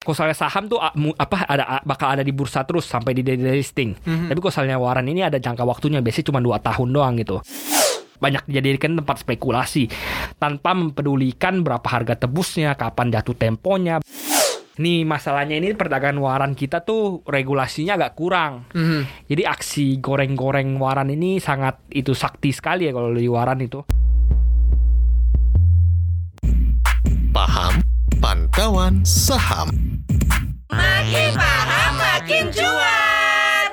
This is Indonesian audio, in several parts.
kalau misalnya saham tuh apa ada bakal ada di bursa terus sampai di delisting. Mhm. Tapi kalau misalnya waran ini ada jangka waktunya biasanya cuma dua tahun doang gitu. Banyak dijadikan tempat spekulasi tanpa mempedulikan berapa harga tebusnya, kapan jatuh temponya. Nih masalahnya ini perdagangan waran kita tuh regulasinya agak kurang. Mhm. Jadi aksi goreng-goreng waran ini sangat itu sakti sekali ya kalau di waran itu. Paham Pantauan Saham Makin paham makin cuan.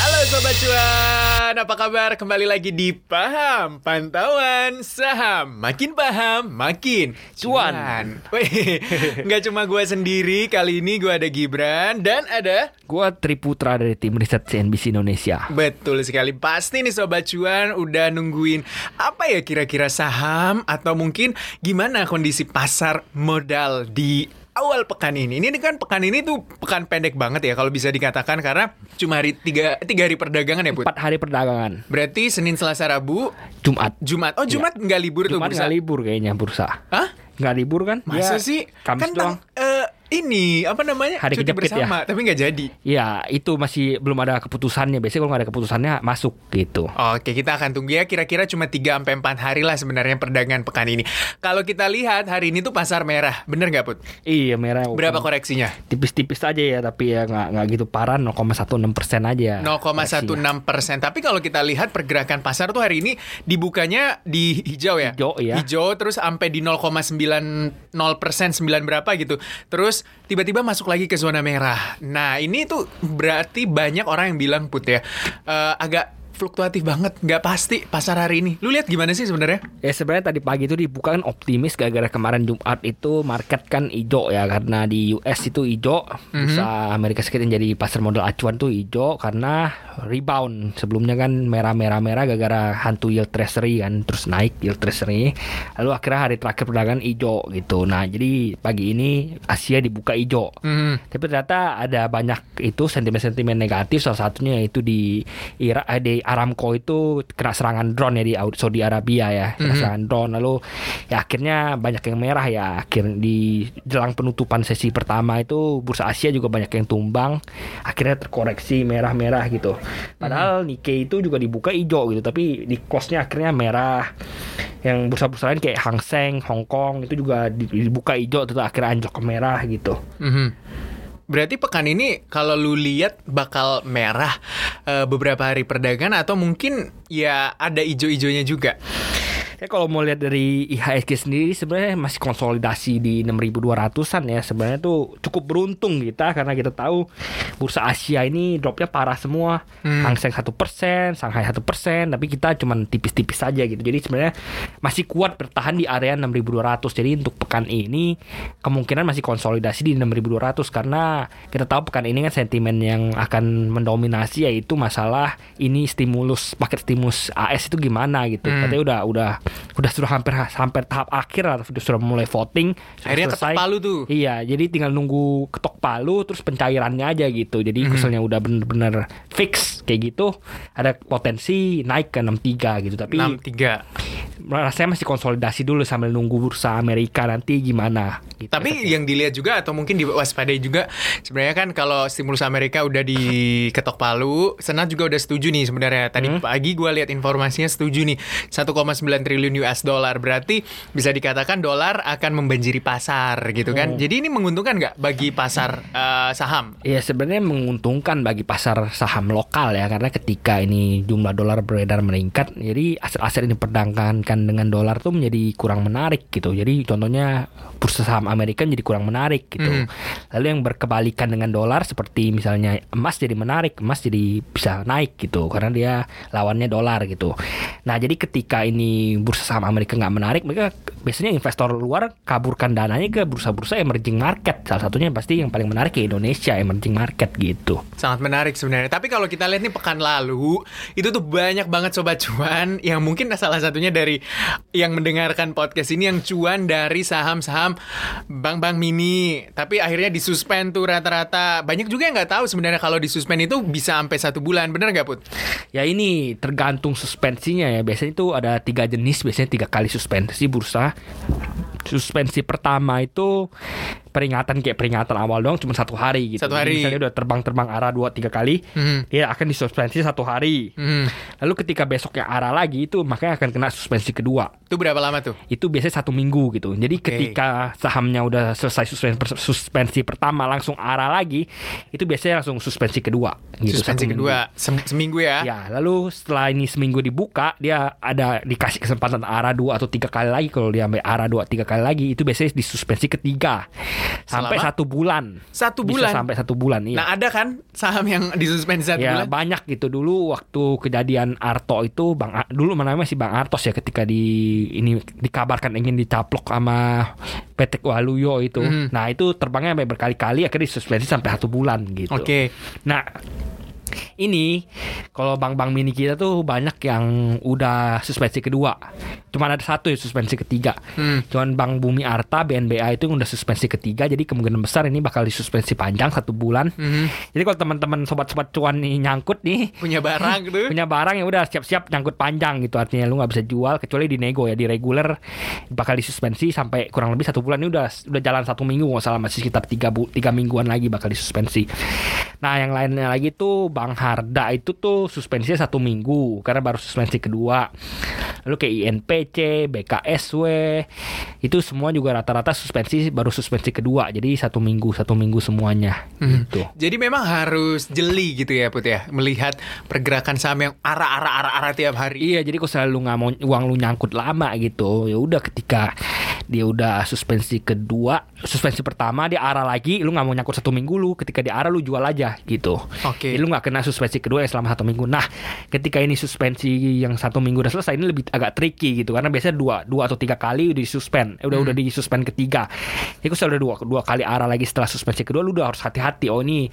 Halo Sobat Cuan, apa kabar? Kembali lagi di Paham Pantauan Saham Makin paham, makin Cuan. Wih, nggak cuma gue sendiri, kali ini gue ada Gibran dan ada Gua Triputra dari tim riset CNBC Indonesia. Betul sekali, pasti nih Sobat Cuan udah nungguin apa ya kira-kira saham atau mungkin gimana kondisi pasar modal di awal pekan ini. Ini kan pekan ini tuh pekan pendek banget ya kalau bisa dikatakan karena cuma hari tiga, tiga hari perdagangan ya Put. Empat hari perdagangan. Berarti Senin, Selasa, Rabu, Jumat. Jumat. Oh Jumat nggak libur tuh Jumat bursa. nggak libur kayaknya bursa. Hah? Nggak libur kan? Masa Ya, sih? Kamis kan doang. tang- eh, ini apa namanya? Hari cuti kejepit ya? bersama, tapi nggak jadi. Ya itu masih belum ada keputusannya. Biasanya kalau nggak ada keputusannya masuk gitu. Oke, kita akan tunggu ya kira-kira cuma 3 sampai 4 hari lah sebenarnya perdagangan pekan ini. Kalau kita lihat hari ini tuh pasar merah, bener nggak Put? Iya merah. Berapa koreksinya? Tipis-tipis aja ya tapi ya nggak nggak gitu parah 0,16 persen aja. 0,16 persen. Tapi kalau kita lihat pergerakan pasar tuh hari ini dibukanya di hijau ya. Hijau, iya. Hijau terus sampai di 0,90 persen 9 berapa gitu. Terus tiba-tiba masuk lagi ke zona merah. Nah ini tuh berarti banyak orang yang bilang put ya eh, agak fluktuatif banget, nggak pasti pasar hari ini. Lu lihat gimana sih sebenarnya? Ya sebenarnya tadi pagi itu dibuka kan optimis gara-gara kemarin Jumat itu market kan hijau ya karena di US itu hijau, bursa Amerika Serikat yang jadi pasar modal acuan tuh hijau karena rebound. Sebelumnya kan merah-merah-merah gara-gara hantu yield treasury kan terus naik yield treasury. Lalu akhirnya hari terakhir perdagangan hijau gitu. Nah, jadi pagi ini Asia dibuka hijau. Hmm. Tapi ternyata ada banyak itu sentimen-sentimen negatif salah satunya itu di Irak eh, di Aramco itu kena serangan drone ya di Au- Saudi Arabia ya. Kena serangan drone lalu ya akhirnya banyak yang merah ya. Akhir di jelang penutupan sesi pertama itu bursa Asia juga banyak yang tumbang. Akhirnya terkoreksi merah-merah gitu. Padahal Nikkei itu juga dibuka hijau gitu tapi di close-nya akhirnya merah. Yang bursa-bursa lain kayak Hang Seng, Hong Kong itu juga di- dibuka hijau terus akhirnya anjlok ke merah gitu. Mhm. Berarti pekan ini kalau lu lihat bakal merah eh, beberapa hari perdagangan atau mungkin ya ada ijo-ijonya juga. Ya kalau mau lihat dari IHSG sendiri sebenarnya masih konsolidasi di 6200-an ya. Sebenarnya tuh cukup beruntung kita karena kita tahu bursa Asia ini dropnya parah semua. Hmm. Hang Seng 1%, Shanghai 1%, tapi kita cuman tipis-tipis saja gitu. Jadi sebenarnya masih kuat bertahan di area 6200. Jadi untuk pekan ini kemungkinan masih konsolidasi di 6200 karena kita tahu pekan ini kan sentimen yang akan mendominasi yaitu masalah ini stimulus paket stimulus AS itu gimana gitu. Hmm. Katanya udah udah udah sudah hampir hampir tahap akhir lah sudah, sudah mulai voting sudah Akhirnya ketok selesai. palu tuh. iya jadi tinggal nunggu ketok palu terus pencairannya aja gitu jadi Mhm. misalnya udah bener-bener fix kayak gitu ada potensi naik ke 63 gitu tapi 63. rasanya masih konsolidasi dulu sambil nunggu bursa Amerika nanti gimana gitu. Tapi yang dilihat juga atau mungkin diwaspadai juga sebenarnya kan kalau stimulus Amerika udah diketok palu, Senat juga udah setuju nih sebenarnya. Tadi Hmm. pagi gua lihat informasinya setuju nih 1,9 triliun US dollar. Berarti bisa dikatakan dolar akan membanjiri pasar gitu kan. Hmm. Jadi ini menguntungkan nggak bagi pasar eh, saham? Ya sebenarnya menguntungkan bagi pasar saham lokal ya karena ketika ini jumlah dolar beredar meningkat, jadi aset-aset ini diperdagangkan dengan dolar tuh menjadi kurang menarik gitu. Jadi contohnya bursa saham Amerika jadi kurang menarik gitu. Hmm. Lalu yang berkebalikan dengan dolar seperti misalnya emas jadi menarik, emas jadi bisa naik gitu karena dia lawannya dolar gitu. Nah jadi ketika ini bursa saham Amerika nggak menarik, mereka biasanya investor luar kaburkan dananya ke bursa-bursa emerging market. Salah satunya pasti yang paling menarik ke Indonesia emerging market gitu. Sangat menarik sebenarnya. Tapi kalau kita lihat nih pekan lalu, itu tuh banyak banget sobat cuan yang mungkin salah satunya dari yang mendengarkan podcast ini yang cuan dari saham-saham bank-bank mini. Tapi akhirnya disuspend tuh rata-rata. Banyak juga yang nggak tahu sebenarnya kalau disuspend itu bisa sampai satu bulan. Bener nggak Put? Ya ini tergantung suspensinya ya. Biasanya itu ada tiga jenis, biasanya tiga kali suspensi bursa. Suspensi pertama itu peringatan kayak peringatan awal doang cuma satu hari gitu. Satu Jadi hari. misalnya udah terbang-terbang arah dua tiga kali, Hmm. dia akan disuspensi satu hari. Hmm. Lalu ketika besoknya arah lagi itu makanya akan kena suspensi kedua. Itu berapa lama tuh? Itu biasanya satu minggu gitu. Jadi Oke. ketika sahamnya udah selesai suspensi, suspensi pertama langsung arah lagi, itu biasanya langsung suspensi kedua. Gitu, Suspensi minggu. kedua Sem- seminggu ya. Ya, lalu setelah ini seminggu dibuka, dia ada dikasih kesempatan arah dua atau tiga kali lagi. Kalau dia sampai arah dua tiga kali lagi, itu biasanya disuspensi ketiga sampai Selama? satu bulan. Satu Bisa bulan. sampai satu bulan. Iya. Nah ada kan saham yang disuspensi satu ya bulan? banyak gitu dulu waktu kejadian Arto itu Bang A- dulu namanya masih Bang Artos ya ketika di ini dikabarkan ingin dicaplok sama PT Waluyo itu. Mhm. Nah, itu terbangnya sampai berkali-kali akhirnya disuspensi sampai satu bulan gitu. Oke. Nah, ini kalau bank-bank mini kita tuh banyak yang udah suspensi kedua. Cuman ada satu ya suspensi ketiga. Hmm. Cuman Bank Bumi Arta BNBA itu udah suspensi ketiga. Jadi kemungkinan besar ini bakal disuspensi panjang satu bulan. Mhm. Jadi kalau teman-teman sobat-sobat cuan nih nyangkut nih Punya barang gitu. punya barang yang udah siap-siap nyangkut panjang gitu artinya lu nggak bisa jual kecuali di nego ya di reguler bakal disuspensi sampai kurang lebih satu bulan ini udah udah jalan satu minggu nggak salah masih sekitar tiga bu, tiga mingguan lagi bakal disuspensi nah yang lainnya lagi tuh Bang Harda itu tuh suspensinya satu minggu karena baru suspensi kedua. Lalu kayak INPC BKSW itu semua juga rata-rata suspensi baru suspensi kedua. Jadi satu minggu satu minggu semuanya gitu. Jadi memang harus jeli gitu ya Put ya Melihat pergerakan saham yang arah-arah-arah-arah tiap hari. Iya, jadi kalau selalu nggak mau uang lu nyangkut lama gitu, ya udah ketika dia udah suspensi kedua, suspensi pertama dia arah lagi, lu nggak mau nyangkut satu minggu lu, ketika dia arah lu jual aja gitu. Oke. Jadi lu nggak kena suspensi kedua ya selama satu minggu. Nah, ketika ini suspensi yang satu minggu udah selesai ini lebih agak tricky gitu, karena biasanya dua dua atau tiga kali udah disuspend, eh, udah udah disuspend ketiga. Kalau sudah dua dua kali arah lagi setelah suspensi kedua, lu udah harus hati-hati. Oh ini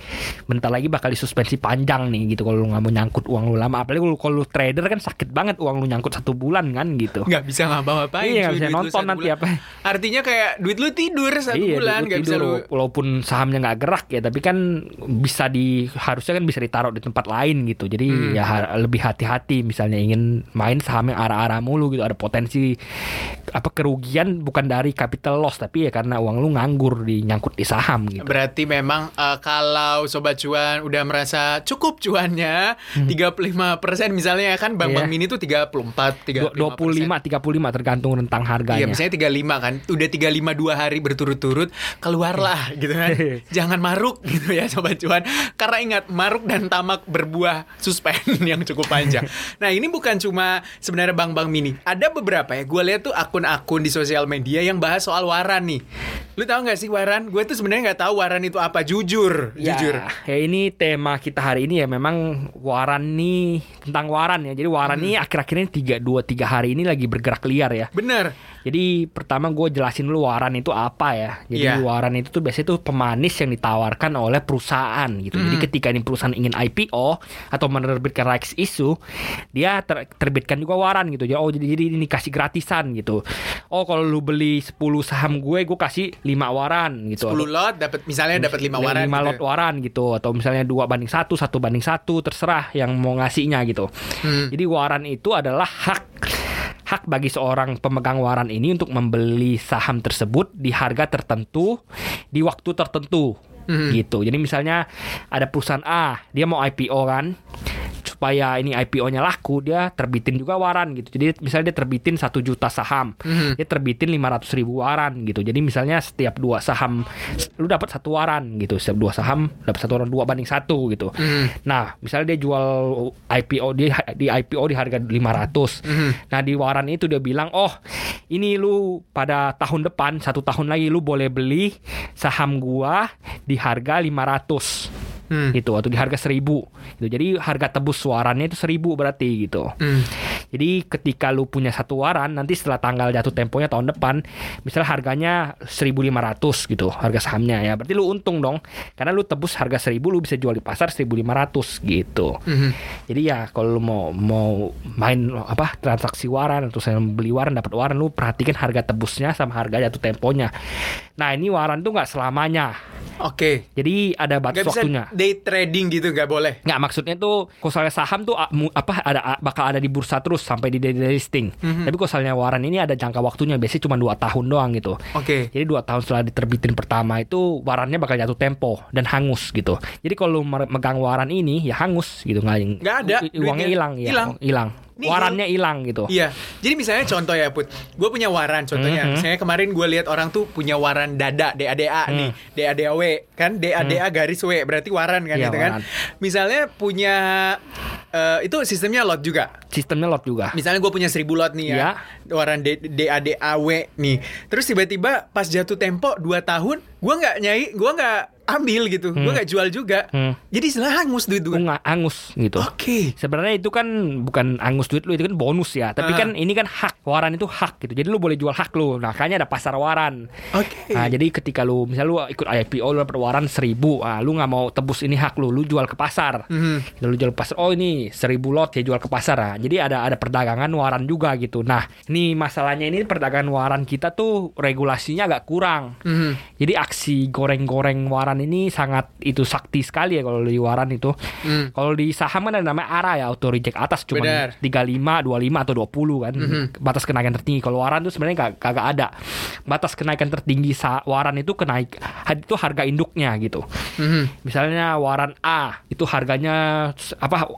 bentar lagi bakal disuspensi panjang nih gitu kalau lu nggak mau nyangkut uang lu lama. Apalagi kalau kalau lu trader kan sakit banget uang lu nyangkut satu bulan kan gitu. nggak bisa ngapa-ngapain Iya, nggak bisa nonton nanti bulan. apa. Artinya kayak duit lu tidur satu iya, bulan nggak bisa lu walaupun sahamnya nggak gerak ya, tapi kan bisa di harusnya kan bisa ditaruh di tempat lain gitu. Jadi Hmm. ya lebih hati-hati misalnya ingin main saham yang arah-arah mulu gitu, ada potensi apa kerugian bukan dari capital loss tapi ya karena uang lu nganggur di nyangkut di saham gitu. Berarti memang eh, kalau sobat cuan udah merasa cukup cuannya 35% misalnya ya kan bank-bank Hmm. Iya. mini tuh 34 Dua- 25 35 tergantung rentang harganya. Iya, misalnya 35 kan. Udah 35 dua hari berturut-turut, keluarlah gitu kan. Jangan maruk gitu ya sobat cuan. Karena ingat, maruk dan tamak berbuah suspend yang cukup panjang. Nah, ini bukan cuma sebenarnya bank-bank mini. Ada beberapa ya. Gue lihat tuh akun-akun di sosial media yang bahas soal waran nih. Lu tahu nggak sih waran? Gue tuh sebenarnya nggak tahu waran itu apa. Jujur, Ya, jujur. ya ini tema kita hari ini ya memang waran nih tentang waran ya. Jadi waran nih akhir-akhir ini tiga dua tiga hari ini lagi bergerak liar ya. Bener. Jadi pertama gue jelasin dulu waran itu apa ya. Jadi Iya. waran itu tuh biasanya tuh pemanis yang ditawarkan oleh perusahaan gitu. Jadi ketika ini perusahaan ingin IPO atau menerbitkan rights issue, dia ter- terbitkan juga waran gitu. Jadi oh jadi, jadi ini kasih gratisan gitu. Oh kalau lu beli 10 saham gue, gue kasih 5 waran gitu. 10 lot dapat misalnya dapat 5 waran. lima gitu. lot waran gitu atau misalnya dua banding satu satu banding satu terserah yang mau ngasihnya gitu Hmm. jadi waran itu adalah hak hak bagi seorang pemegang waran ini untuk membeli saham tersebut di harga tertentu di waktu tertentu Hmm. gitu jadi misalnya ada perusahaan A dia mau IPO kan supaya ini IPO-nya laku dia terbitin juga waran gitu jadi misalnya dia terbitin satu juta saham Mhm. dia terbitin 500 ribu waran gitu jadi misalnya setiap dua saham lu dapat satu waran gitu setiap dua saham dapat satu waran dua banding satu gitu Mhm. nah misalnya dia jual IPO di di IPO di harga 500 Mhm. nah di waran itu dia bilang oh ini lu pada tahun depan satu tahun lagi lu boleh beli saham gua di harga 500 Hmm. gitu atau di harga 1000 gitu. Jadi harga tebus warannya itu 1000 berarti gitu. Hmm. Jadi ketika lu punya satu waran nanti setelah tanggal jatuh temponya tahun depan misalnya harganya 1500 gitu harga sahamnya ya. Berarti lu untung dong karena lu tebus harga 1000 lu bisa jual di pasar 1500 gitu. Mhm. Jadi ya kalau lu mau mau main apa transaksi waran atau saya beli waran dapat waran lu perhatikan harga tebusnya sama harga jatuh temponya. Nah, ini waran tuh nggak selamanya. Oke. Jadi ada batas Gak bisa waktunya. day trading gitu nggak boleh. Nggak maksudnya tuh kalau soalnya saham tuh apa ada bakal ada di bursa terus sampai di delisting. Mhm. Tapi kalau soalnya waran ini ada jangka waktunya biasanya cuma dua tahun doang gitu. Oke. Jadi dua tahun setelah diterbitin pertama itu warannya bakal jatuh tempo dan hangus gitu. Jadi kalau megang waran ini ya hangus gitu nggak Nggak ada uangnya hilang ya Hilang. hilang. Nih, Warannya hilang gitu. Iya, jadi misalnya contoh ya Put, gue punya waran contohnya. Mhm. Misalnya kemarin gue lihat orang tuh punya waran dada, DADA nih, DADAW kan, DADA garis W berarti waran kan Hmm. Iya, gitu kan. waran. Misalnya punya eh, itu sistemnya lot juga. Sistemnya lot juga. Misalnya gue punya 1000 lot nih ya, Iya. waran DADAW nih. Terus tiba-tiba pas jatuh tempo 2 tahun, gue nggak nyai, gue nggak ambil gitu, gue nggak jual juga. Hmm. Jadi setelah hangus duit gue. Nggak hangus gitu. Oke. Sebenarnya itu kan bukan angus duit lu itu kan bonus ya. Tapi Ah. kan ini kan hak. Waran itu hak gitu. Jadi lu boleh jual hak lu. Nah, makanya ada pasar waran. Oke. Nah, jadi ketika lu misal lu ikut IPO lu dapat waran 1000, ah lu nggak mau tebus ini hak lu, lu jual ke pasar. Mhm. Lalu jual ke pasar. Oh, ini 1000 lot ya jual ke pasar. Nah, jadi ada ada perdagangan waran juga gitu. Nah, ini masalahnya ini perdagangan waran kita tuh regulasinya agak kurang. Mhm. Jadi aksi goreng-goreng waran ini sangat itu sakti sekali ya kalau di waran itu. Hmm. Kalau di saham kan ada namanya ARA ya, auto reject atas cuma Benar. 35, 25 atau 20 kan. Batas kenaikan tertinggi. Kalau waran tuh sebenarnya kag- kagak ada. Batas kenaikan tertinggi sa- waran itu kenaik itu harga induknya gitu. Mhm. Misalnya waran A itu harganya apa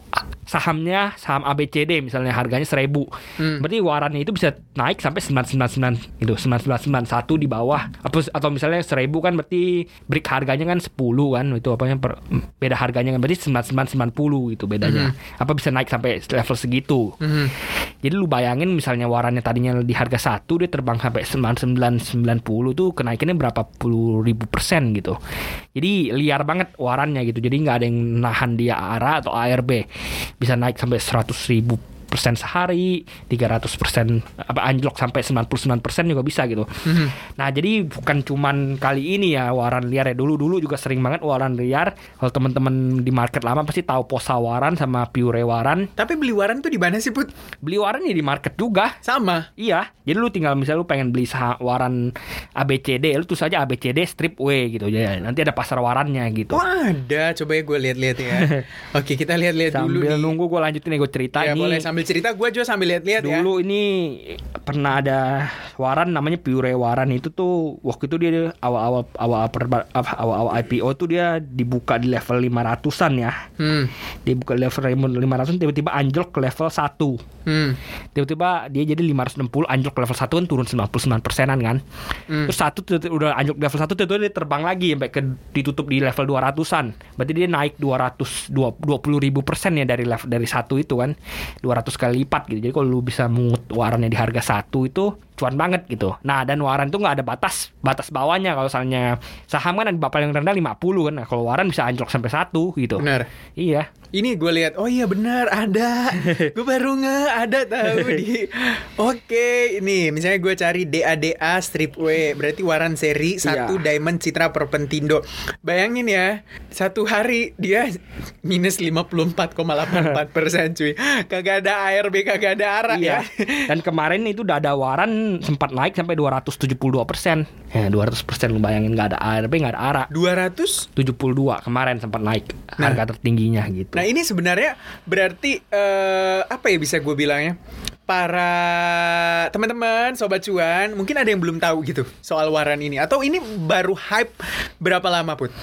sahamnya saham ABCD misalnya harganya 1000. Hmm. Berarti warannya itu bisa naik sampai 999 gitu, 9991 di bawah. Apa atau misalnya 1000 kan berarti break harganya kan 10 kan itu apanya per- beda harganya kan berarti 9990 itu bedanya. Apa bisa naik sampai level segitu. Mhm. Jadi lu bayangin misalnya warannya tadinya di harga 1 dia terbang sampai 9990 tuh kenaikannya berapa puluh ribu persen gitu. Jadi liar banget warannya gitu. Jadi nggak ada yang nahan dia ARA atau ARB. Bisa naik sampai 100 ribu sehari, 300 persen apa anjlok sampai 99 persen juga bisa gitu. Nah jadi bukan cuman kali ini ya waran liar ya dulu dulu juga sering banget waran liar. Kalau teman-teman di market lama pasti tahu posa waran sama pure waran. Tapi beli waran tuh di mana sih Put? Beli waran ya di market juga. Sama. Iya, jadi lu tinggal misalnya lu pengen beli saham waran ABCD, lu tulis aja ABCD strip W gitu ya. Nanti ada pasar warannya gitu. Oh ada, coba ya gue lihat-lihat ya. Oke kita lihat-lihat dulu sambil nih. nunggu gue lanjutin nih gue cerita ya ini. boleh sambil cerita, gue juga sambil lihat-lihat ya. Dulu ini pernah ada waran namanya Pure Waran itu tuh waktu itu dia awal-awal awal awal-awal IPO tuh dia dibuka di level 500-an ya. Hmm. Dibuka di level 500 tiba-tiba anjlok ke level 1. Hmm. tiba-tiba dia jadi 560 anjlok ke level 1 kan turun 99 persenan kan Hmm. terus satu udah anjlok di level 1 tiba-tiba dia terbang lagi sampai ke ditutup di level 200an berarti dia naik 200 20 ribu persen ya dari level dari satu itu kan 200 kali lipat gitu. Jadi kalau lu bisa mengut warannya di harga satu itu cuan banget gitu. Nah dan waran itu nggak ada batas batas bawahnya. Kalau misalnya saham kan ada paling rendah 50 kan. Nah kalau waran bisa anjlok sampai satu gitu. Benar. iya Ini gue lihat, oh iya benar ada. gue baru nge ada tahu di. Oke, ini misalnya gue cari DADA strip W, berarti waran seri satu Iya. Diamond Citra Perpentindo. Bayangin ya, satu hari dia minus 54,84 persen cuy. Kagak ada ARB, kagak ada ARA Iya. ya. Dan kemarin itu udah ada waran sempat naik sampai 272 persen. Ya 200 persen lu bayangin nggak ada ARB nggak ada ARA. 200 72 kemarin sempat naik Nah. harga tertingginya gitu. Nah ini sebenarnya berarti eh, apa ya bisa gue bilangnya? Para teman-teman, sobat cuan, mungkin ada yang belum tahu gitu soal waran ini. Atau ini baru hype berapa lama put?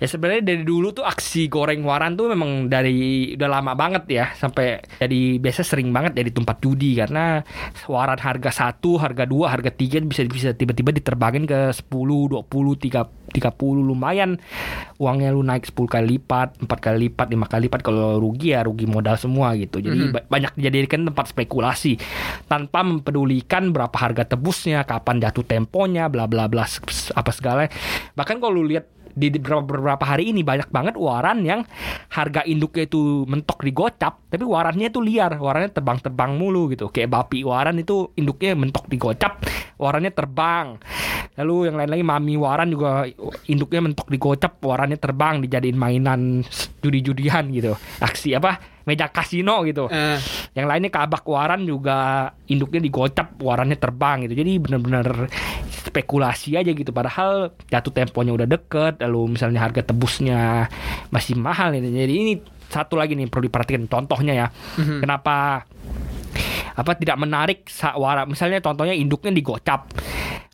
Ya sebenarnya dari dulu tuh aksi goreng waran tuh memang dari udah lama banget ya sampai jadi biasa sering banget jadi tempat judi karena waran harga satu, harga dua, harga tiga bisa bisa tiba-tiba diterbangin ke 10, 20, 30 30 lumayan uangnya lu naik 10 kali lipat, 4 kali lipat, 5 kali lipat kalau rugi ya rugi modal semua gitu. Jadi ba- banyak dijadikan tempat spekulasi tanpa mempedulikan berapa harga tebusnya, kapan jatuh temponya, bla bla bla apa segala. Bahkan kalau lu lihat di beberapa, hari ini banyak banget waran yang harga induknya itu mentok di gocap tapi warannya itu liar. Warannya terbang-terbang mulu gitu. Kayak bapi waran itu induknya mentok di gocap warannya terbang. Lalu yang lain lagi mami waran juga induknya mentok di gocap warannya terbang dijadiin mainan judi-judian gitu. Aksi apa meja kasino gitu. Eh, Yang lainnya kabak waran juga induknya digocap, warannya terbang gitu. Jadi bener-bener spekulasi aja gitu. Padahal jatuh temponya udah deket, lalu misalnya harga tebusnya masih mahal gitu. Jadi ini satu lagi nih perlu diperhatikan contohnya ya. Kenapa apa tidak menarik wara. Misalnya contohnya induknya digocap.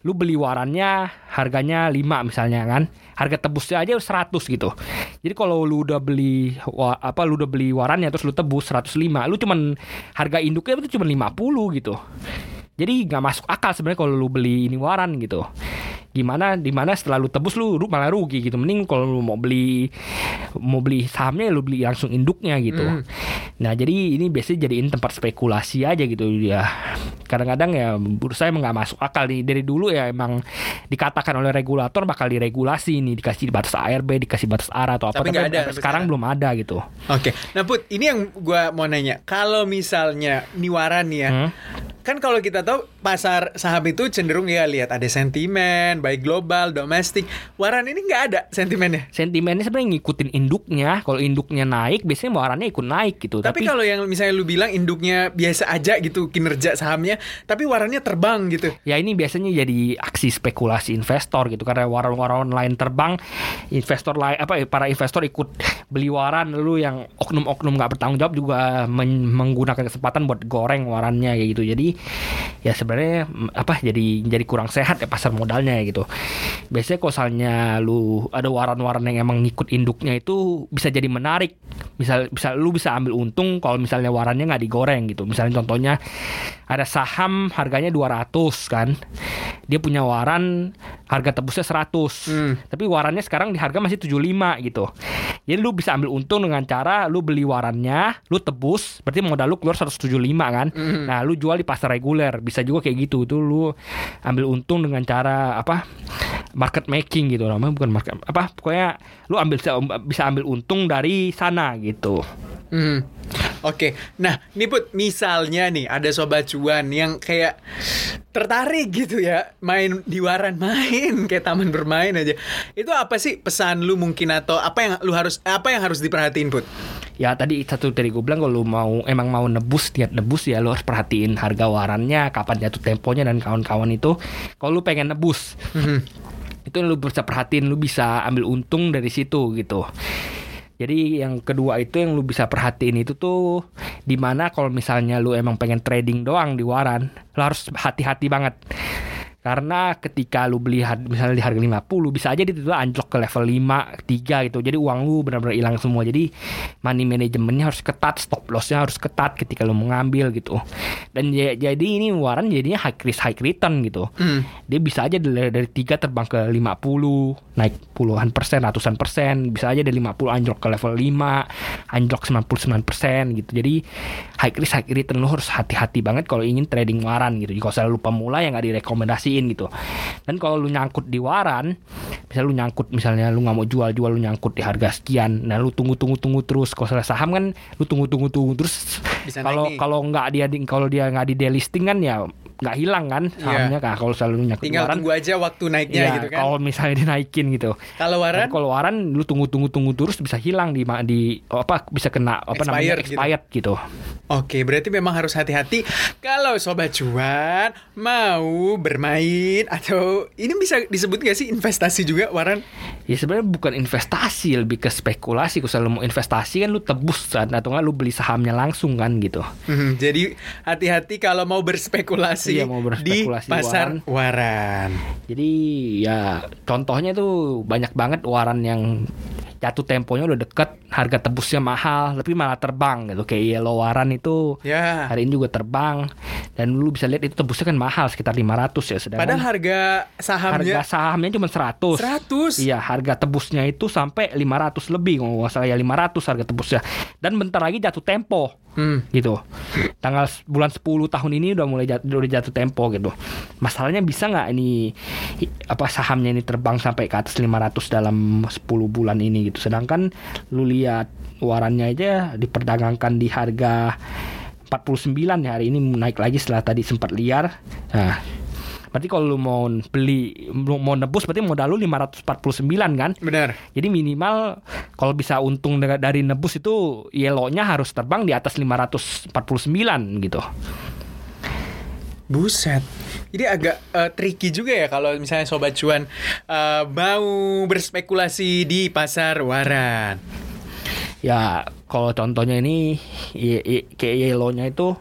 Lu beli warannya harganya 5 misalnya kan. Harga tebusnya aja 100 gitu. Jadi kalau lu udah beli apa lu udah beli warannya terus lu tebus 105 lu cuman harga induknya itu cuma 50 gitu jadi nggak masuk akal sebenarnya kalau lu beli ini waran gitu. Gimana di mana setelah lu tebus lu ru- malah rugi gitu. Mending kalau lu mau beli mau beli sahamnya lu beli langsung induknya gitu. Nah jadi ini biasanya jadiin tempat spekulasi aja gitu ya. Kadang-kadang ya bursa emang nggak masuk akal nih. Dari dulu ya emang dikatakan oleh regulator bakal diregulasi nih. Dikasih batas ARB dikasih batas ARA atau apa Tapi nggak ada sampai sampai sekarang sekarang. belum ada gitu. Oke, nah Put, ini yang gua mau nanya. Kalau misalnya niwaran ya, Hmm. Kan kalau kita tahu pasar saham itu cenderung ya lihat ada sentimen, baik global, domestik. Waran ini nggak ada sentimennya. sentimennya sebenarnya ngikutin induknya kalau induknya naik biasanya warannya ikut naik gitu Tapi, kalau yang misalnya lu bilang induknya biasa aja gitu kinerja sahamnya, tapi warannya terbang gitu. Ya ini biasanya jadi aksi spekulasi investor gitu karena waran-waran lain terbang, investor lain apa para investor ikut beli waran lalu yang oknum-oknum nggak bertanggung jawab juga men- menggunakan kesempatan buat goreng warannya kayak gitu. Jadi ya sebenarnya apa jadi jadi kurang sehat ya pasar modalnya ya gitu. Biasanya kalau misalnya lu ada waran-waran yang emang ngikut induknya itu bisa jadi menarik. Misal bisa lu bisa ambil untung kalau misalnya warannya nggak digoreng gitu. Misalnya contohnya ada saham harganya 200 kan. Dia punya waran harga tebusnya 100. Hmm. Tapi warannya sekarang di harga masih 75 gitu. Jadi lu bisa ambil untung dengan cara lu beli warannya, lu tebus, berarti modal lu keluar 175 kan. Nah, lu jual di pasar reguler, bisa juga kayak gitu. Itu lu ambil untung dengan cara apa? Market making gitu namanya bukan market apa pokoknya lu ambil bisa, bisa ambil untung dari sana gitu. Hmm. Oke, nah nih Put, misalnya nih ada sobat cuan yang kayak tertarik gitu ya main di waran main kayak taman bermain aja. Itu apa sih pesan lu mungkin atau apa yang lu harus apa yang harus diperhatiin Put? Ya tadi satu dari gue bilang kalau lu mau emang mau nebus niat nebus ya lu harus perhatiin harga warannya, kapan jatuh temponya dan kawan-kawan itu. Kalau lu pengen nebus, itu lu bisa perhatiin, lu bisa ambil untung dari situ gitu. Jadi yang kedua itu yang lu bisa perhatiin itu tuh di mana kalau misalnya lu emang pengen trading doang di waran, lu harus hati-hati banget. Karena ketika lu beli misalnya di harga 50 bisa aja itu anjlok ke level 5, 3 gitu. Jadi uang lu benar-benar hilang semua. Jadi money manajemennya harus ketat, stop lossnya harus ketat ketika lu mau ngambil gitu. Dan ya- jadi ini waran jadinya high risk high return gitu. Hmm. Dia bisa aja dari, dari 3 terbang ke 50, naik puluhan persen, ratusan persen. Bisa aja dari 50 anjlok ke level 5, anjlok 99 persen gitu. Jadi high risk high return lu harus hati-hati banget kalau ingin trading waran gitu. Kalau lupa pemula yang nggak direkomendasiin gitu. Dan kalau lu nyangkut di waran, misalnya lu nyangkut misalnya lu nggak mau jual jual lu nyangkut di harga sekian, nah lu tunggu tunggu tunggu terus. Kalau salah saham kan lu tunggu tunggu tunggu terus. Kalau kalau nggak dia di- kalau dia nggak di delisting kan ya nggak hilang kan sahamnya kan. Kalau selalu nyangkut di Tinggal waran. tunggu aja waktu naiknya Iya, gitu kan. kalau misalnya dinaikin gitu. Kalau waran Tapi kalau waran lu tunggu tunggu tunggu terus bisa hilang di di apa bisa kena apa namanya Expired gitu. expired gitu. Oke, berarti memang harus hati-hati kalau sobat cuan mau bermain atau ini bisa disebut gak sih investasi juga waran? Ya sebenarnya bukan investasi lebih ke spekulasi. Kalau mau investasi kan lu tebus kan atau enggak lu beli sahamnya langsung kan gitu. Hmm, jadi hati-hati kalau mau berspekulasi, Iya, mau di berspekulasi pasar waran. Jadi ya contohnya tuh banyak banget waran yang jatuh temponya udah deket, harga tebusnya mahal, tapi malah terbang gitu. Kayak yellow waran itu Ya. hari ini juga terbang dan lu bisa lihat itu tebusnya kan mahal sekitar 500 ya sedangkan Padahal harga harga sahamnya sahamnya cuma 100. 100. Iya, harga tebusnya itu sampai 500 lebih kalau nggak salah ya 500 harga tebusnya. Dan bentar lagi jatuh tempo Hmm. gitu. Tanggal bulan 10 tahun ini udah mulai jatuh, udah jatuh tempo gitu. Masalahnya bisa nggak ini apa sahamnya ini terbang sampai ke atas 500 dalam 10 bulan ini gitu. Sedangkan lu lihat warannya aja diperdagangkan di harga 49 ya hari ini naik lagi setelah tadi sempat liar. Nah, Berarti kalau lu mau beli mau nebus berarti modal lu 549 kan? Benar. Jadi minimal kalau bisa untung dari- nebus itu yellow-nya harus terbang di atas 549 gitu. Buset. Jadi agak eh, tricky juga ya kalau misalnya sobat cuan eh, mau berspekulasi di pasar waran. Ya kalau contohnya ini kayak yellow-nya itu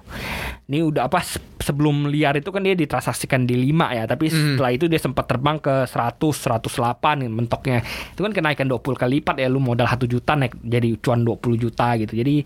ini udah apa se- sebelum liar itu kan dia ditransaksikan di 5 ya, tapi setelah itu dia sempat terbang ke 100 108 nih mentoknya. Itu kan kenaikan 20 kali lipat ya lu modal 1 juta naik jadi cuan 20 juta gitu. Jadi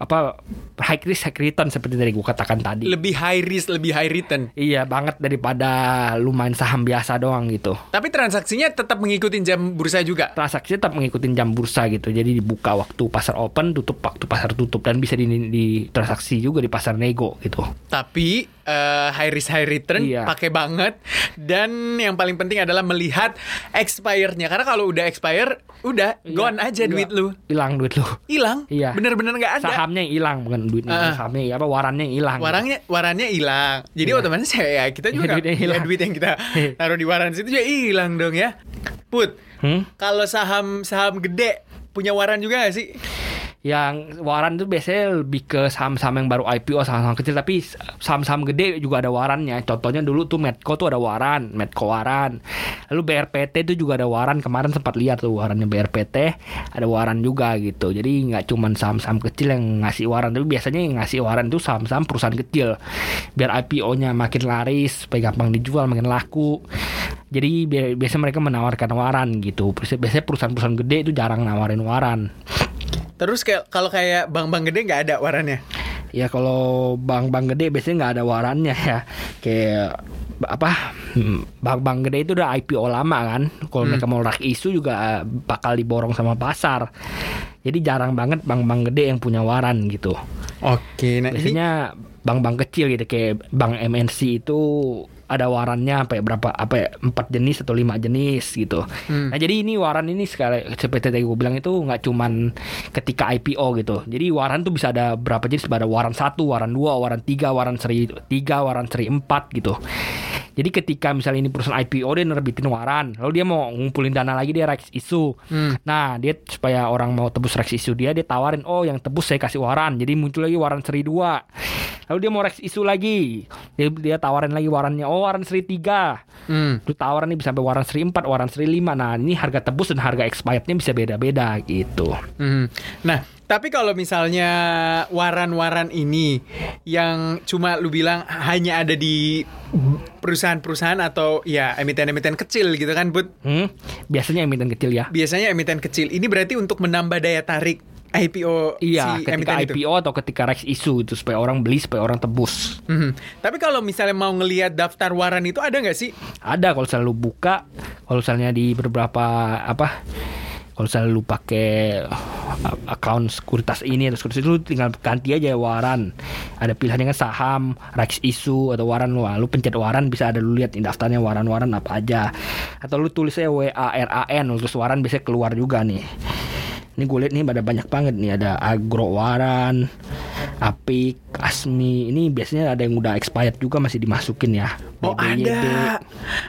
apa high risk high return seperti tadi gua katakan tadi. Lebih high risk, lebih high return. Iya banget daripada lu main saham biasa doang gitu. Tapi transaksinya tetap mengikuti jam bursa juga. Transaksi tetap mengikuti jam bursa gitu. Jadi dibuka waktu pasar open, tutup waktu pasar tutup dan bisa di, di transaksi juga di pasar nego gitu. Tapi eh, high risk high return Iya. pakai banget dan yang paling penting adalah melihat expire-nya karena kalau udah expire udah gone aja Iya, duit lu. Hilang duit lu. Hilang. Iya. Bener-bener nggak ada. Sahamnya yang hilang bukan duitnya. Ah. Sahamnya apa warannya yang hilang. Warangnya warannya hilang. Jadi Iya. otomatis ya kita Iya, juga duitnya ya, hilang. duit yang kita taruh di waran situ juga hilang dong ya. Put, Hmm? kalau saham saham gede punya waran juga gak sih? Yang waran itu biasanya lebih ke saham-saham yang baru IPO saham-saham kecil tapi saham-saham gede juga ada warannya. Contohnya dulu tuh Medco tuh ada waran, Medco waran. Lalu BRPT itu juga ada waran. Kemarin sempat lihat tuh warannya BRPT ada waran juga gitu. Jadi nggak cuman saham-saham kecil yang ngasih waran, tapi biasanya yang ngasih waran itu saham-saham perusahaan kecil. Biar IPO-nya makin laris, supaya gampang dijual, makin laku. Jadi bi- biasanya mereka menawarkan waran gitu. Biasanya perusahaan-perusahaan gede itu jarang nawarin waran. Terus kayak kalau kayak bank-bank gede nggak ada warannya. Ya kalau bank-bank gede biasanya nggak ada warannya ya. Kayak apa hmm, bank-bank gede itu udah IPO lama kan. Kalau mereka mau rak isu juga eh, bakal diborong sama pasar. Jadi jarang banget bank-bank gede yang punya waran gitu. Oke, nah Biasanya bank-bank kecil gitu kayak bank MNC itu ada warannya apa ya berapa apa ya empat jenis atau lima jenis gitu. Nah jadi ini waran ini sekali seperti tadi gue bilang itu nggak cuman ketika IPO gitu. Jadi waran tuh bisa ada berapa jenis? Ada waran satu, waran dua, waran tiga, waran seri tiga, waran seri empat gitu. Jadi ketika misalnya ini perusahaan IPO dia nerbitin waran, lalu dia mau ngumpulin dana lagi dia rights issue. Nah dia supaya orang mau tebus rights issue dia dia tawarin oh yang tebus saya kasih waran. Jadi muncul lagi waran seri dua. Lalu dia mau rights issue lagi, dia, dia tawarin lagi warannya oh waran seri tiga. Hmm. Itu tawaran nih bisa sampai waran seri 4, waran seri 5. Nah, ini harga tebus dan harga expirednya bisa beda-beda gitu. Hmm. Nah, tapi kalau misalnya waran-waran ini yang cuma lu bilang hanya ada di perusahaan-perusahaan atau ya emiten-emiten kecil gitu kan, Bud? Hmm? Biasanya emiten kecil ya. Biasanya emiten kecil. Ini berarti untuk menambah daya tarik IPO Iya, si ketika emiten itu. IPO atau ketika rights issue itu supaya orang beli, supaya orang tebus. Mhm. Tapi kalau misalnya mau ngelihat daftar waran itu ada nggak sih? Ada kalau misalnya lu buka, kalau misalnya di beberapa apa kalau misalnya lu pakai uh, account sekuritas ini atau sekuritas itu lu tinggal ganti aja waran. Ada pilihannya kan saham, rights issue atau waran lu. Lu pencet waran bisa ada lu lihat daftarnya waran-waran apa aja. Atau lu tulis aja WARAN terus waran biasanya keluar juga nih. Ini gue lihat nih ada banyak banget nih ada agro waran, apik, asmi. Ini biasanya ada yang udah expired juga masih dimasukin ya. Oh ada,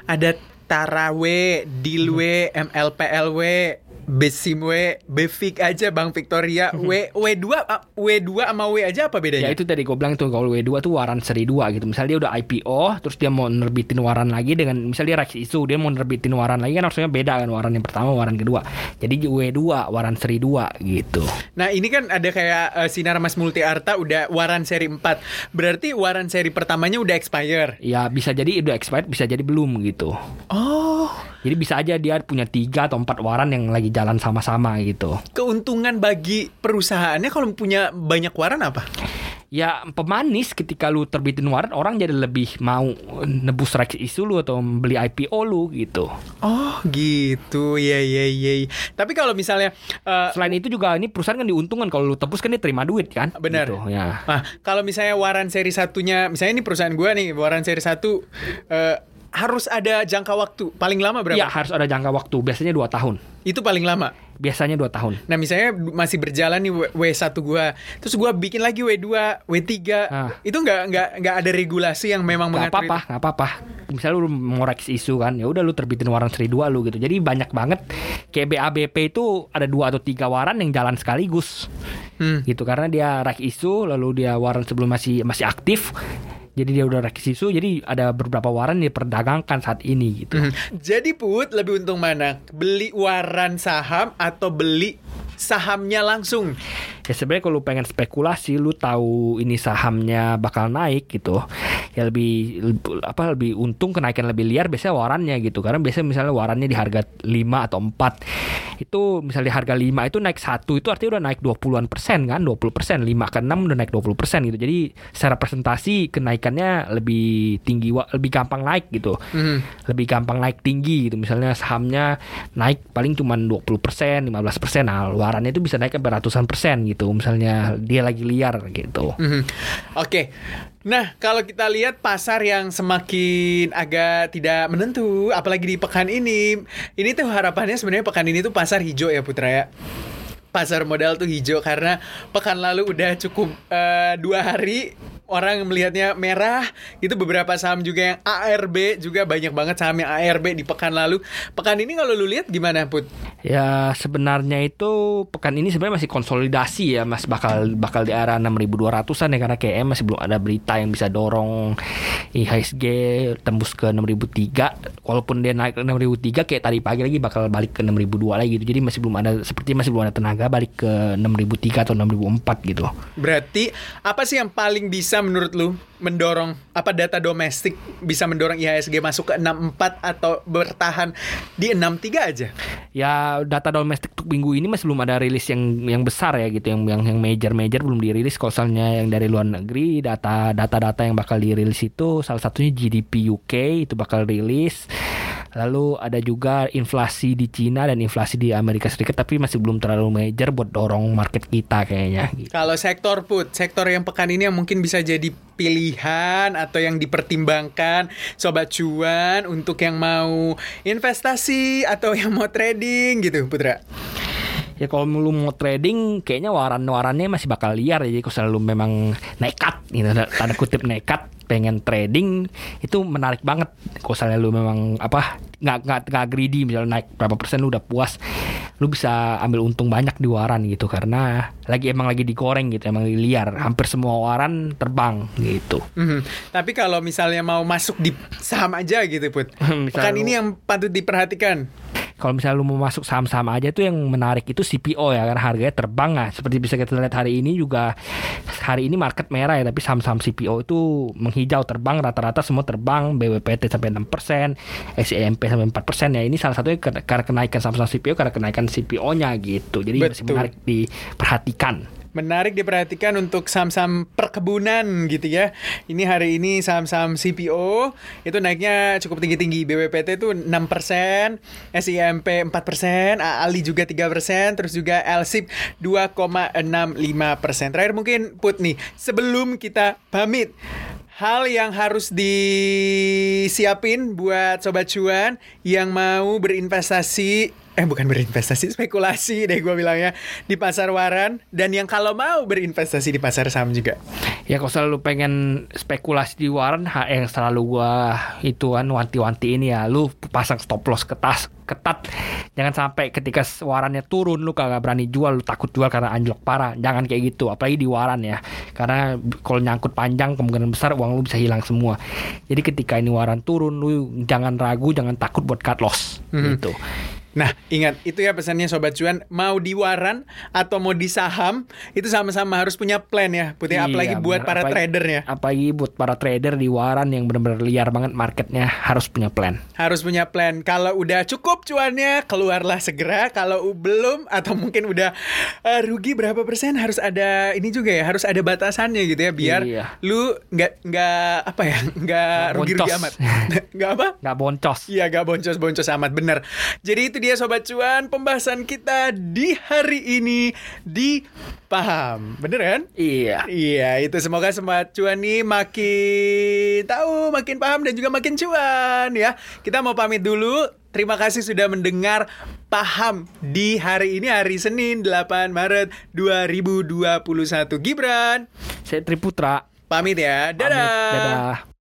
ada Tarawe, Dilwe, MLPLW, Besimwe, Befik aja Bang Victoria, W W2 ah, W2 sama W aja apa bedanya? Ya itu tadi gue bilang tuh kalau W2 tuh waran seri 2 gitu. Misalnya dia udah IPO terus dia mau nerbitin waran lagi dengan misalnya dia rights issue dia mau nerbitin waran lagi kan harusnya beda kan waran yang pertama waran kedua. Jadi W2 waran seri 2 gitu. Nah ini kan ada kayak eh, Sinar Mas Multi Arta udah waran seri 4 Berarti waran seri pertamanya udah expire Ya bisa jadi udah expired bisa jadi belum gitu. Oh Jadi bisa aja dia punya tiga atau empat waran yang lagi jalan sama-sama gitu. Keuntungan bagi perusahaannya kalau punya banyak waran apa? Ya pemanis ketika lu terbitin waran orang jadi lebih mau nebus rights issue lu atau beli IPO lu gitu. Oh gitu ya ya ya Tapi kalau misalnya eh, Selain itu juga ini perusahaan kan diuntungkan kalau lu tebus kan dia terima duit kan. Benar. Gitu, ya. Ah, kalau misalnya waran seri satunya, misalnya ini perusahaan gua nih, waran seri satu eh, harus ada jangka waktu paling lama berapa? Iya harus ada jangka waktu. Biasanya dua tahun. Itu paling lama. Biasanya dua tahun. Nah misalnya masih berjalan nih W- W1 gua, terus gua bikin lagi W2, W3, Ah. itu nggak nggak nggak ada regulasi yang memang Gak mengatur apa-apa, nggak apa-apa. Misalnya lu mau reks isu kan, ya udah lu terbitin waran seri dua lu gitu. Jadi banyak banget kayak BABP itu ada dua atau tiga waran yang jalan sekaligus. Hmm. Gitu karena dia rek isu lalu dia waran sebelum masih masih aktif. Jadi dia udah rek isu, jadi ada beberapa waran yang diperdagangkan saat ini gitu. Mhm. Jadi Put, lebih untung mana? Beli waran saham atau beli sahamnya langsung? Ya sebenarnya kalau lu pengen spekulasi, lu tahu ini sahamnya bakal naik gitu. Ya lebih, apa lebih untung kenaikan lebih liar biasanya warannya gitu. Karena biasanya misalnya warannya di harga 5 atau 4. Itu misalnya di harga 5 itu naik satu itu artinya udah naik 20-an persen kan, 20 persen, 5 ke 6 udah naik 20 persen gitu. Jadi secara presentasi kenaikannya lebih tinggi, lebih gampang naik gitu Mhm. lebih gampang naik tinggi gitu misalnya sahamnya naik paling cuma 20% 15% nah warannya itu bisa naik sampai ratusan persen gitu misalnya dia lagi liar gitu Mhm. Oke. Nah, kalau kita lihat pasar yang semakin agak tidak menentu, apalagi di pekan ini, ini tuh harapannya sebenarnya pekan ini tuh pasar hijau ya Putra ya. Pasar modal tuh hijau karena pekan lalu udah cukup eh, dua hari orang melihatnya merah. Itu beberapa saham juga yang ARB juga banyak banget saham yang ARB di pekan lalu. Pekan ini kalau lu lihat gimana put? Ya sebenarnya itu pekan ini sebenarnya masih konsolidasi ya mas. Bakal bakal di arah 6200an ya karena KM masih belum ada berita yang bisa dorong IHSG tembus ke 6003 walaupun dia naik ke 6003 kayak tadi pagi lagi bakal balik ke 6002 lagi gitu. Jadi masih belum ada seperti masih belum ada tenaga balik ke 6003 atau 6004 gitu. Berarti apa sih yang paling bisa menurut lu mendorong apa data domestik bisa mendorong IHSG masuk ke 64 atau bertahan di 63 aja? ya data domestik untuk minggu ini masih belum ada rilis yang yang besar ya gitu yang yang yang major major belum dirilis. Kalau misalnya yang dari luar negeri data data data yang bakal dirilis itu salah satunya GDP UK itu bakal rilis lalu ada juga inflasi di Cina dan inflasi di Amerika Serikat tapi masih belum terlalu major buat dorong market kita kayaknya gitu. Kalau sektor put, sektor yang pekan ini yang mungkin bisa jadi pilihan atau yang dipertimbangkan sobat cuan untuk yang mau investasi atau yang mau trading gitu, Putra. Ya kalau lu mau trading kayaknya waran-warannya masih bakal liar ya. Jadi kalau selalu memang nekat gitu tanda kutip nekat pengen trading itu menarik banget. Kalau misalnya lu memang apa nggak nggak nggak greedy misalnya naik berapa persen lu udah puas lu bisa ambil untung banyak di waran gitu karena lagi emang lagi digoreng gitu emang liar hampir semua waran terbang gitu Mhm. Tapi kalau misalnya mau masuk di saham aja gitu, Put. Lu- ini yang patut diperhatikan. kalau misalnya lu mau masuk saham-saham aja tuh yang menarik itu CPO ya karena harganya terbang lah seperti bisa kita lihat hari ini juga hari ini market merah ya tapi saham-saham CPO itu menghijau terbang rata-rata semua terbang BWPT sampai 6% SEMP sampai 4% ya ini salah satunya karena kenaikan saham-saham CPO karena kenaikan CPO-nya gitu jadi masih Betul. menarik diperhatikan Menarik diperhatikan untuk saham-saham perkebunan gitu ya. Ini hari ini saham-saham CPO itu naiknya cukup tinggi-tinggi. BWPT itu 6%, SIMP 4%, ALI juga 3%, terus juga LSIP 2,65%. Terakhir mungkin Put nih, sebelum kita pamit, hal yang harus disiapin buat sobat cuan yang mau berinvestasi eh bukan berinvestasi spekulasi deh gue bilangnya di pasar waran dan yang kalau mau berinvestasi di pasar saham juga. Ya kalau selalu pengen spekulasi di waran ha- yang selalu gua itu kan wanti-wanti ini ya lu pasang stop loss ketas ketat. Jangan sampai ketika warannya turun lu kagak berani jual lu takut jual karena anjlok parah. Jangan kayak gitu apalagi di waran ya. Karena kalau nyangkut panjang kemungkinan besar uang lu bisa hilang semua. Jadi ketika ini waran turun lu jangan ragu jangan takut buat cut loss. Mhm. gitu Nah, ingat itu ya pesannya sobat cuan, mau di waran atau mau di saham, itu sama-sama harus punya plan ya, Putih. Iya, apalagi buat bener. para Apalagi- trader ya. apalagi buat para trader di waran yang benar-benar liar banget marketnya harus punya plan Harus punya plan. Kalau udah cukup cuannya, keluarlah segera. Kalau belum atau mungkin udah eh, rugi berapa persen, harus ada ini juga ya, harus ada batasannya gitu ya, biar Iya. lu nggak nggak apa ya, nggak Nggak rugi-rugi amat. Nggak apa? nggak boncos Iya gak boncos-boncos amat bener Jadi itu dia Sobat Cuan Pembahasan kita di hari ini Di Paham Bener kan? Iya. Iya itu semoga Sobat Cuan nih makin tahu Makin paham dan juga makin cuan ya Kita mau pamit dulu Terima kasih sudah mendengar Paham di hari ini hari Senin 8 Maret 2021 Gibran Saya Triputra. Pamit ya Dadah Pamit. Dadah.